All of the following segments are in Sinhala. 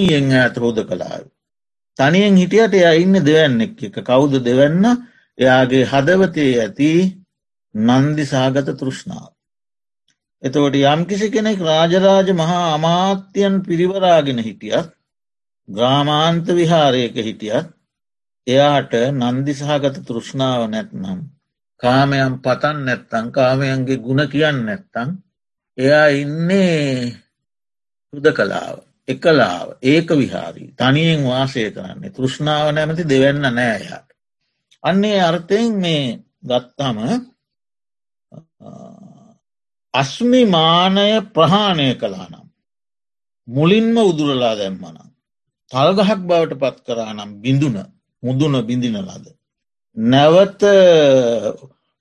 තනියෙන් ඇත හෝද කලාව. තනියෙන් හිටියට එය ඉන්න දෙවන්නෙක් එක කවුද දෙවන්න එයාගේ හදවතේ ඇති නන්දි සාගත තෘෂ්ණාව. එතවට යම්කිසි කෙනෙක් රාජරාජ මහා අමාත්‍යයන් පිරිවරාගෙන හිටියත් ග්‍රාමාන්ත විහාරයක හිටියත් එයාට නන්දි සහගත තෘෂ්ණාව නැත්නම් කාමයන් පතන් නැත්තං කාමයන්ගේ ගුණ කියන්න නැත්තං එයා ඉන්නේ හුද කලාව එකලාව ඒක විහාරී තනියෙන් වාසය කරන්නේ තෘෂ්ණාව නැමති දෙවන්න නෑයාට අන්නේ අර්ථයෙන් මේ ගත්තම අස්මිමානය ප්‍රහාණය කලා නම් මුලින්ම උදුරලා දැම්මනම් තල්ගහක් බවට පත් කරා නම් බිඳුන මුදුන බිඳින ලද. නැවත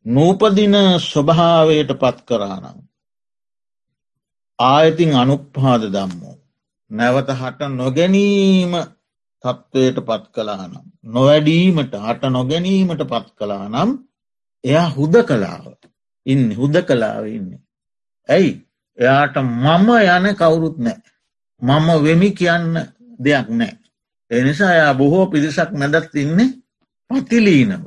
නූපදින ස්වභාවයට පත් කරානම්. ආයතින් අනුප්පාද දම්මෝ. නැවත හට නොගැනීම තත්ත්වයට පත් කලානම්. නොවැඩීමට හට නොගැනීමට පත් කලා නම් එයා හුද කලාව ඉන්න හුද කලාව ඉන්නේ. ඇයි එයාට මම යන කවුරුත් නෑ. මම වෙමි කියන්න දෙයක් නෑ. එනිසා යා බොහෝ පිරිසක් මැදත් ඉන්නේ පතිලීනව.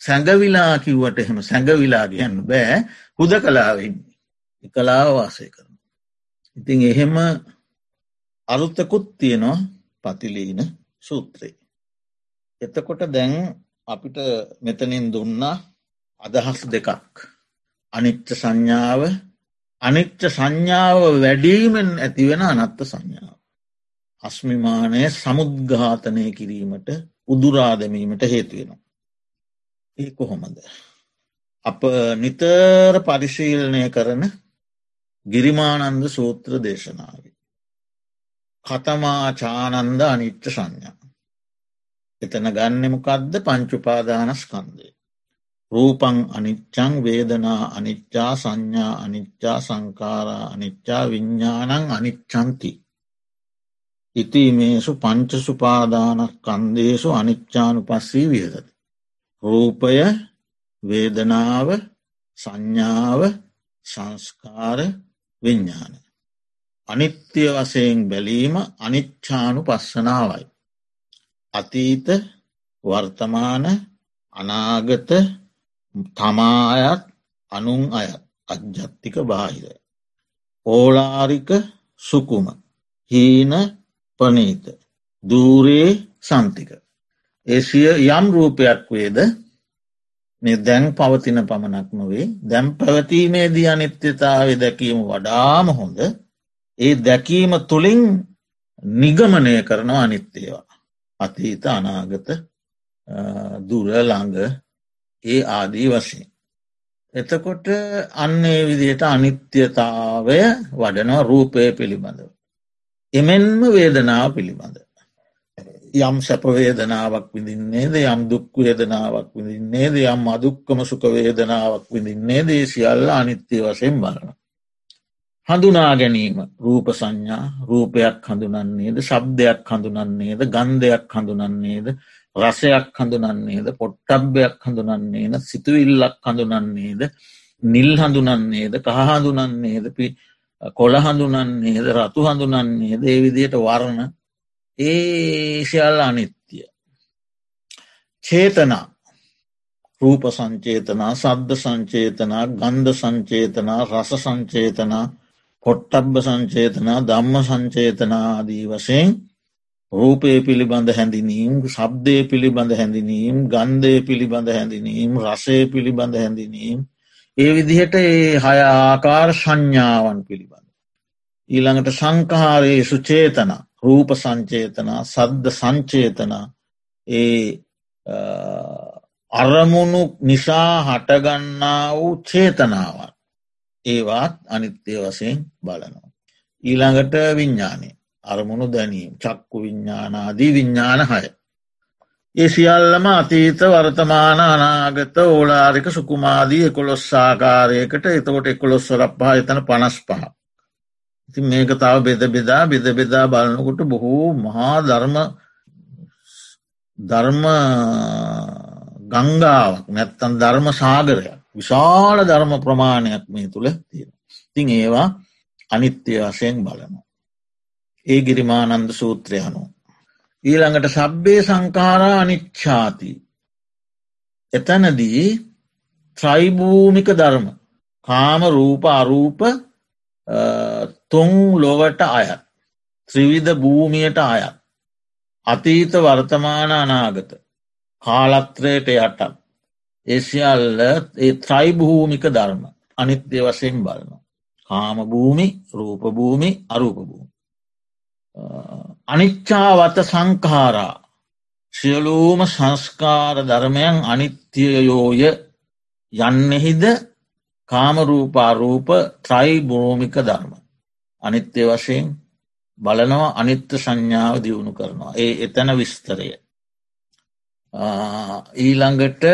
සැඟවිලා කිව්වට එහෙම සැඟවිලා කියන්න බෑ හුද කලාවෙන්නේ. කලාව වාසය කරන. ඉතින් එහෙම අලුත්තකුත් තියෙනවා පතිලීන සූත්‍රයේ. එතකොට දැන් අපිට මෙතනින් දුන්නා අදහස් දෙකක්. අනිච්ච සංඥාව අනිච්ච සංඥාව වැඩීමෙන් ඇතිවෙන අනත්ත සංඥාව. අස්මිමානය සමුද්ඝාතනය කිරීමට උදුරාදමීමට හේතුවෙනවා. ඒ කොහොමද. අප නිතර පරිශීලනය කරන ගිරිමානන්ද සූත්‍ර දේශනාව. කතමාචානන්ද අනිච්ච සංඥා. එතන ගන්නෙමකක්ද පංචුපාදානස්කන්දේ. රූපං අනිච්චං වේදනා අනිච්චා සංඥා අනිච්චා සංකාරා අනිච්චා විඤ්ඥානං අනිච්චන්ති. ඉතිමේසු පංචසුපාදානක් කන්දේසු අනිච්චානු පස්සී වියදති. රූපය වේදනාව සංඥාව සංස්කාර විඤ්ඥාන. අනිත්‍ය වසයෙන් බැලීම අනිච්චානු පස්සනාවයි. අතීත වර්තමාන අනාගත තමායත් අනුන් අයත් අජ්ජත්තික බාහිර. ඕලාරික සුකුම හීන පනීත දූරයේ සන්තික. ඒසිය යම් රූපයක් වේද මේ දැන් පවතින පමණක් නොවේ දැම් පැවතීමේදී අනිත්‍යතාව දැකීම වඩාම හොඳ ඒ දැකීම තුළින් නිගමනය කරනවා අනිත්‍යේවා. අතීත අනාගත දුර ළඟ ඒ ආදී වශයෙන්. එතකොට අන්නේ විදියට අනිත්‍යතාවය වඩනවා රූපය පිළිබඳව. එමෙන්ම වේදනාව පිළිබඳ. යම් සැපවේදනාවක් විඳින්නේද යම් දුක්වේදනාවක් විඳින්නේද යම් අදුක්කම සුකවේදනාවක් විඳින්නේ දේ සියල්ල අනිත්‍ය වශයෙන් බලන. හඳුනා ගැනීම රූප සංඥා රූපයක් හඳුනන්නේද ශබ්දයක් හඳුනන්නේද ගන්ධයක් හඳුනන්නේද රසයක් හඳුනන්නේද පොට්ටබ්බයක් හඳුනන්නේද සිතුවිල්ලක් හඳුනන්නේද නිල් හඳුනන්නේද කහ හඳුනන්නේද පි කොළ හඳුනන්නේද රතු හඳුනන්නේ දේ විදියට වරණ ඒ ශයල් අනිත්‍යය. චේතනා රූප සංචේතනා සද්ධ සංචේතනා ගන්ධ සංචේතනා රස සංචේතනා පොට්ටබ්බ සංචේතනා ධම්ම සංචේතනාදී වශයෙන් රූපය පිළිබඳ හැඳිනීම් සබ්දය පිළිබඳ හැඳිනීම් ගන්ධය පිළිබඳ හැඳිනීම් රසය පිළිබඳ හැඳිනීම් ඒ විදිහට ඒ හය ආකාර සංඥාවන් පිළිබඳ. ඊළඟට සංකාරයේ සුචේතන රූප සංචේතනා සද්ධ සංචේතනා ඒ අරමුණු නිසා හටගන්නා වූ චේතනාවන් ඒවාත් අනිත්‍යය වසයෙන් බලනවා. ඊළඟට විඤ්ඥානය අරමුණු දැනීම් චක්කු විඤ්ඥානාදී විඤ්ඥාන හය. ඒ සියල්ලම අතීත වර්තමාන අනාගත ඕලාරික සුකුමාදී එකොළොස්සාකාරයකට එතකොට එකොළොස්වරක් පහ එතන පනස් පහ. ඉතින් මේක තව බෙද බෙදා බෙද බෙදා බලනකොට බොහෝ මහා ධර්ම ධර්ම ගංගාවක් නැත්තන් ධර්ම සාගරයක් විශාල ධර්ම ප්‍රමාණයක් මේ තුළ තියෙන. තින් ඒවා අනිත්‍ය වශයෙන් බලනවා. ඒ ගිරිමානන්ද සූත්‍රය හනු. ඊළඟට සබ්බේ සංකාරා අනිච්ඡාති. එතනදී ත්‍රයිභූමික ධර්ම කාම රූප අරූප තුන් ලොවට අයත්. ත්‍රිවිධ භූමියට අයත්. අතීත වර්තමාන අනාගත කාලත්‍රයට යටත්. ඒසිියල්ල ඒ ත්‍රයිභූමික ධර්ම අනිත්‍ය වශයෙන් බලන. කාම භූමි රූපභූමි අරූපභූමි. අනිච්චාවත සංකාරා සියලූම සංස්කාර ධර්මයන් අනිත්‍යයෝය යන්නෙහිද කාමරූපාරූප ත්‍රයි භූමික ධර්ම. අනිත්‍ය වශයෙන් බලනවා අනිත්‍ය සංඥාව දියුණු කරනවා. ඒ එතන විස්තරය. ඊළඟට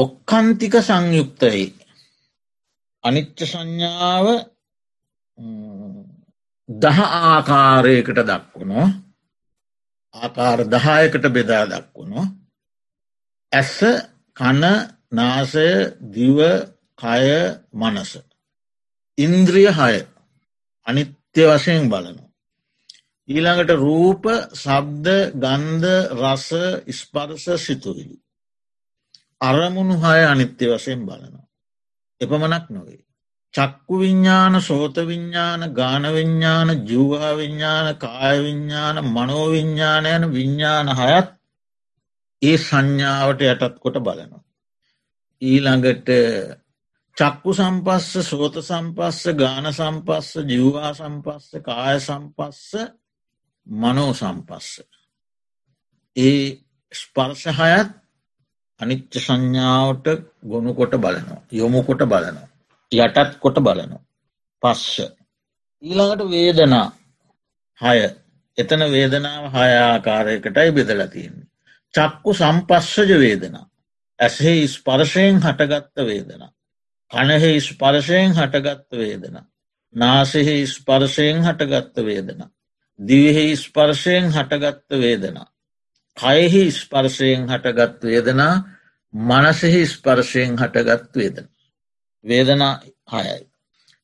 ඔක්කන්තික සංයුක්තයි. අනිච්ච සංඥාව දහ ආකාරයකට දක්වුණු ආකාර දහයකට බෙදා දක්වුණු ඇස කන නාසය දිව කය මනස ඉන්ද්‍රිය හය අනිත්‍ය වශයෙන් බලනු. ඊළඟට රූප සබ්ද ගන්ධ රස ස්පර්ස සිතුවිලි. අරමුණු හය අනිත්‍ය වශයෙන් බලනවා. එපමණක් නොවේ. චක්කු විඤ්ඥාන සෝත විඤ්ඥාන ගානවිඤ්ඥාන ජීවා විඤ්ඥාන කායවිඤ්ඥාන මනෝවිඤ්ඥානයන විඤ්ඥාන හයත් ඒ සංඥාවට යටත් කොට බලනවා. ඊළඟට චක්කු සම්පස්ස සෝත සම්පස්ස ගාන සම්පස්ස ජීවා සම්පස්ස කාය සම්පස්ස මනෝ සම්පස්ස. ඒ ස්පර්ශහයත් අනිච්ච සංඥාවට ගොුණු කොට බලනවා යොමු කොට බලනවා. යටත් කොට බලනවා. පස්ස. ඊළඟට වේදනා හය එතන වේදනාව හයාආකාරයකටයි බෙදල තියෙන්නේ. චක්කු සම්පස්සජ වේදනා. ඇසෙහි ස්පර්ශයෙන් හටගත්ත වේදනා. කණහෙහි ස්පර්ශයෙන් හටගත්ත වේදනා. නාසෙහි ස්පර්ශයෙන් හටගත්ත වේදනා. දිවිහි ස්පර්ශයෙන් හටගත්ත වේදනා. කයෙහි ස්පර්ශයෙන් හටගත් වේදනා මනසෙහි ස්පර්ශයෙන් හටගත් වේදන. වේදනා හයයි.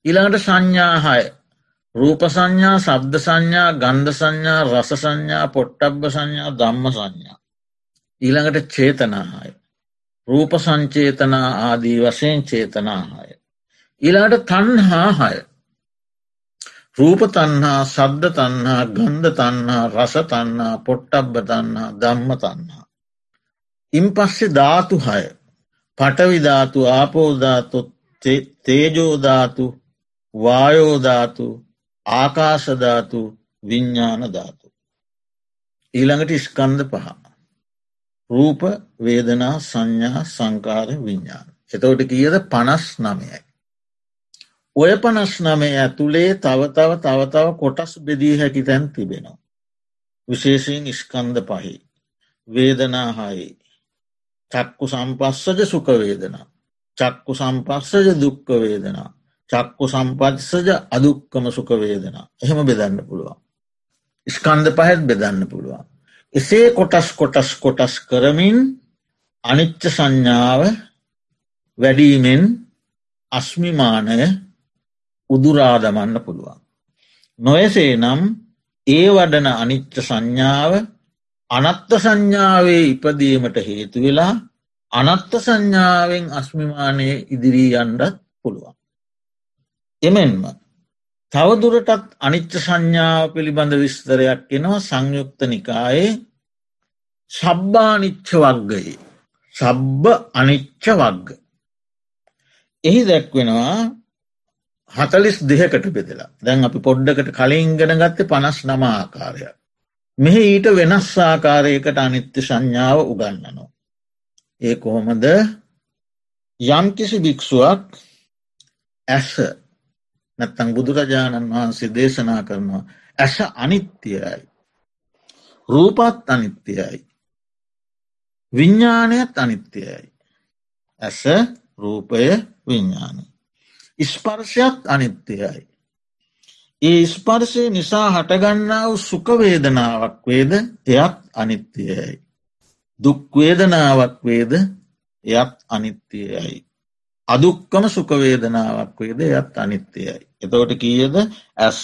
ඊළඟට සංඥා හය රූප සංඥා සබ්ද සංඥා ගන්ධ සංඥා රස සංඥා පොට්ටබ්බ සංඥා ධම්ම සංඥා. ඊළඟට චේතනාහාය. රූප සංචේතනා ආදී වශයෙන් චේතනාහාය. ඊළඟට තන්හා හය. රූප තන්හා සද්ධ තන්හා ගන්ධ තන්හා රස තන්හා පොට්ටබ්බ තන්හා ධම්ම තන්හා. ඉන් පස්සෙ ධාතු හය පටවිධාතු ආපෝධාතු තේජෝධාතු වායෝධාතු ආකාශධාතු විඤ්ඥාන ධාතු. ඊළඟට ස්කන්ධ පහ. රූප වේදනා සංඥා සංකාර විඤ්ඥාන. එතවට කියද පනස් නමයයි. ඔය පනස් නමේ ඇතුළේ තව තව තව තව කොටස් බෙදී හැකි තැන් තිබෙනවා. විශේෂයෙන් ස්කන්ධ පහි. වේදනාහායි. චක්කු සම්පස්සජ සුකවේදනා. චක්කු සම්පස්සජ දුක්ක වේදනා. චක්කු සම්පත්සජ අදුක්කම සුකවේදනා. එහෙම බෙදන්න පුළුවන්. ස්කන්ධ පහෙත් බෙදන්න පුළුවන්. එසේ කොටස් කොටස් කොටස් කරමින් අනිච්ච සංඥාව වැඩීමෙන් අස්මිමානය උදුරාදමන්න පුළුවන්. නොයසේ නම් ඒ වඩන අනිච්ච සංඥාව අනත්ත සංඥාවේ ඉපදීමට හේතු වෙලා අනත්ත සංඥාවෙන් අස්මිමානය ඉදිරී අන්ඩත් පුළුවන්. එමෙන්ම තවදුරටත් අනිච්ච සංඥාව පිළිබඳ විස්තරයක් එනවා සංයුක්ත නිකායේ සබ්බානිච්ච වක්ගයේ සබ්බ අනිච්ච වග්ග. එහි දැක්වෙනවා හතලිස් දෙහකට බෙදලා දැන් අපි පොඩ්ඩකට කලින් ගෙන ගත්ත පනස් නම ආකාරයක්. මෙහි ඊට වෙනස් ආකාරයකට අනිත්‍ය සංඥාව උගන්නනවා. ඒ කොහොමද යම්කිසි භික්ෂුවක් ඇස නැත්තං බුදුරජාණන් වහන්සේ දේශනා කරනවා ඇස අනිත්‍යයයි. රූපත් අනිත්‍යයයි. විඤ්ඥානයත් අනිත්‍යයයි. ඇස රූපය විඤ්ඥානය. ස්පර්ශයක් අනිත්‍යයයි. ඒ ස්පර්ශය නිසා හටගන්නාව සුකවේදනාවක් වේද එයත් අනිත්‍යයයි. දුක්වේදනාවක් වේද එයත් අනිත්‍යයයි. අදුක්කම සුකවේදනාවක් වේද එයත් අනිත්‍යයයි. එතවට කියද ඇස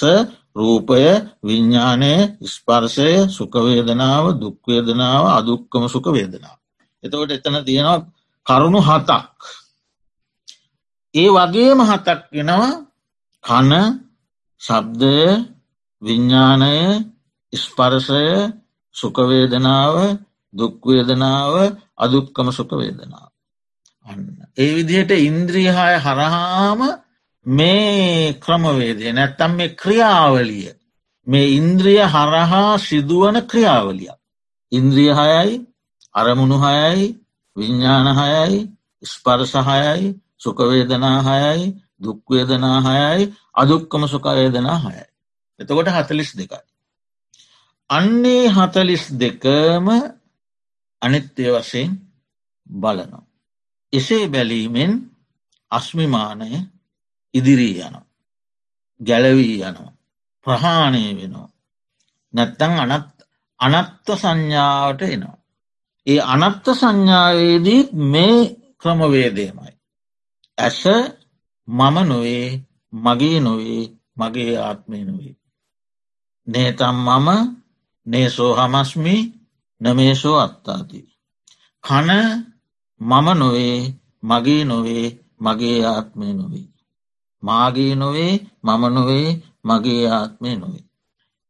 රූපය විඤ්ඥානය ස්පර්ශය සුකවේදනාව දුක්වේදනාව අදුක්කම සුක වේදනාව. එතකොට එතන තියෙනවා කරුණු හතක්. ඒ වගේම හතක් වෙනවා කන ශබ්දය විඤ්ඥානය ස්පර්ශය සුකවේදනාව දුක්වේදනාව අදුක්කම සුකවේදනාව. අන්න. ඒ විදිහට ඉන්ද්‍රියහාය හරහාම මේ ක්‍රමවේදය නැත්තම් මේ ක්‍රියාවලිය මේ ඉන්ද්‍රිය හරහා සිදුවන ක්‍රියාවලිය. ඉන්ද්‍රිය හයයි අරමුණු හයයි විඤ්ඥානහයයි ස්පර්සහයයි සුකවේදනා හයයි දුක්වේදනා හයයි අදුක්කම සුකවේදනා හයයි. එතකොට හතලිස් දෙකයි. අන්නේ හතලිස් දෙකම අනිත්‍යය වශයෙන් බලනවා. එසේ බැලීමෙන් අස්මිමානය ඉදිරී යන. ගැලවී යනවා. ප්‍රහාණය වෙනවා. නැත්තං අනත් අනත්ත සංඥාවට එනවා. ඒ අනත්ත සංඥාවේදීත් මේ ක්‍රමවේදයමයි. ඇස මම නොවේ මගේ නොවේ මගේ ආත්මය නොවේ. නේතම් මම නේසෝ හමස්මි නමේසෝ අත්තාති. කන මම නොවේ මගේ නොවේ මගේ ආත්මය නොවේ. මාගේ නොවේ මම නොවේ මගේ ආත්මය නොවේ.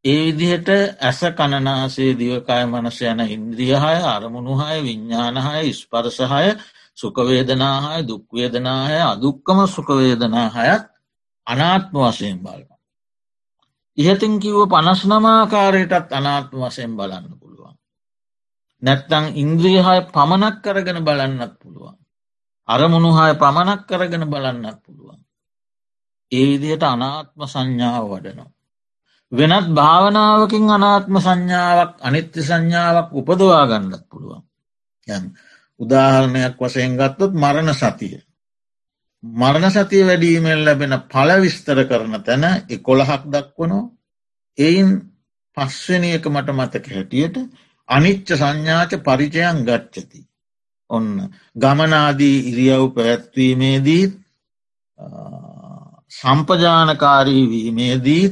ඒ විදිහට ඇස කණනාසේ දිවකාය මනස යන ඉන්ද්‍රියහය අරමුණුහය විඤ්ඥානහය ස්පරසහය සුකවේදනාහය දුක්වේදනාහය අදුක්කම සුකවේදනාහයත් අනාත්ම වසයෙන් බලන. ඉහතින් කිව්ව පනස්නමාකාරයටත් අනාත්ම වසයෙන් බලන්න පුළුවන්. නැත්තං ඉන්ද්‍රියහය පමණක් කරගෙන බලන්නත් පුළුවන්. අරමුණුහාය පමණක් කරගෙන බලන්නත් පුළුවන්. ඒ විදිහට අනාත්ම සංඥාව වඩනවා. වෙනත් භාවනාවකින් අනාත්ම සංඥාවක් අනිත්‍ය සංඥාවක් උපදවා ගන්නත් පුළුවන්. යන් උදාහරණයක් වසයෙන් ගත්තොත් මරණ සතිය. මරණ සතිය වැඩීමෙන් ලැබෙන පල විස්තර කරන තැන එකොළහක් දක්වනෝ එයින් පස්වනි එක මට මතක හැටියට අනිච්ච සංඥාච පරිචයන් ගච්චති. ඔන්න ගමනාදී ඉරියව් පැත්වීමේදී සම්පජානකාරී වීමේදී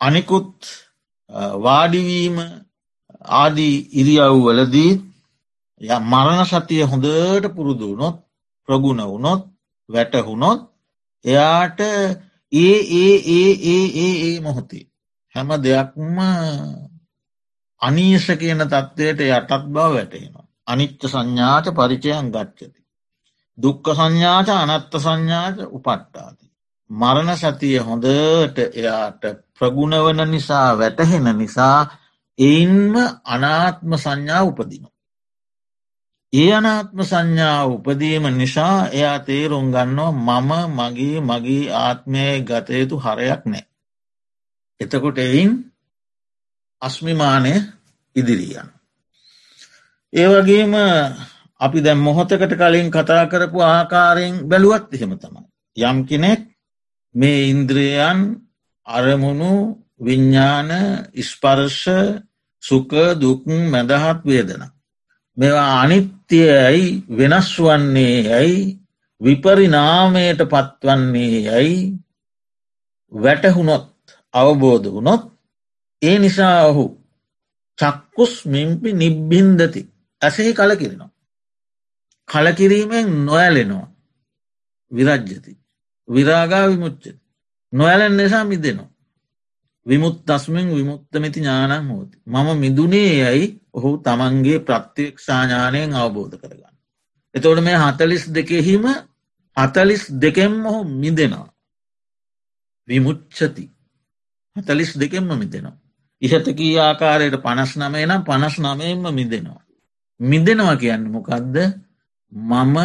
අනිකුත් වාඩිවීම ආදී ඉරියව් වලදී ය මරණ සතිය හොඳට පුරුදු වුණොත් ප්‍රගුණ වුණොත් වැටහුණොත් එයාට ඒ ඒ ඒ ඒ ඒ ඒ මොහොතේ හැම දෙයක්ම අනීස කියන තත්ත්වයට යටත් බව වැටෙනවා. අනිච්ච සංඥාච පරිචයන් ගච්චති. දුක්ක සංඥාච අනත්ත සංඥාච උපට්ටාති. මරණ සතිය හොඳට එයාට ප්‍රගුණවන නිසා වැටහෙන නිසා එයින්ම අනාත්ම සංඥා උපදිනවා. ඒ අනාත්ම සංඥාව උපදීම නිසා එයා තේරුම් ගන්නවා මම මගේ මගේ ආත්මය ගතයුතු හරයක් නෑ. එතකොට එයින් අස්මිමානය ඉදිරියන්. ඒ වගේම අපි දැම් මොහොතකට කලින් කතා කරපු ආකාරයෙන් බැලුවත් එහෙම තමයි. යම් කෙනෙක් මේ ඉන්ද්‍රයන් අරමුණු විඤ්ඥාන ස්පර්ශ සුක දුකුන් මැදහත් වේදන. මෙවා අනිත්‍යයයි වෙනස් වන්නේ යැයි විපරිනාමයට පත්වන්නේ යැයි වැටහුණොත් අවබෝධ වුණොත් ඒ නිසා ඔහු චක්කුස් මිම්පි නිබ්බින්දති ඇසෙහි කලකිරෙනවා. කලකිරීමෙන් නොයලෙනවා විරජ්ජති. විරාගා විමුච්චති. නොඇලන් නිසා මිදෙනවා. විමුත් අස්මින් විමුත්තමති ඥානන් හෝති. මම මිදුනේ යැයි ඔහු තමන්ගේ ප්‍රත්්‍යක්ෂාඥානයෙන් අවබෝධ කරගන්න. එතවට මේ හතලිස් දෙකෙහිම හතලිස් දෙකෙම් ඔහු මිදෙනවා. විමුච්චති හතලිස් දෙකෙන්ම මිදෙනවා. ඉහතකී ආකාරයට පනස් නමය නම් පනස් නමයෙන්ම මිදෙනවා. මිදෙනවා කියන්න මොකක්ද මම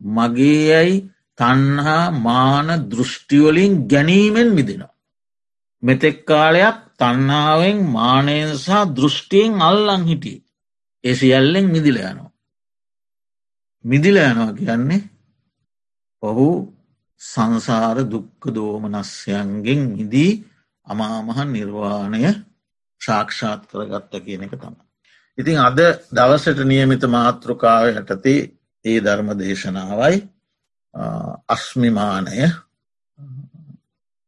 මගේ යැයි තන්හා මාන දෘෂ්ටිවලින් ගැනීමෙන් මිදෙනවා. මෙතෙක් කාලයක් තන්නාවෙන් මානයෙන් සහ දෘෂ්ටියෙන් අල්ලං හිටිය. ඒ සියල්ලෙන් මිදිල යනවා. මිදිල යනවා කියන්නේ ඔහු සංසාර දුක්ක දෝමනස්යන්ගෙන් මිදී අමාමහන් නිර්වාණය ශාක්ෂාත් කරගත්ත කියන එක තම. ඉතින් අද දවසට නියමිත මාතෘකාව යටතේ ඒ ධර්ම දේශනාවයි අස්මිමානය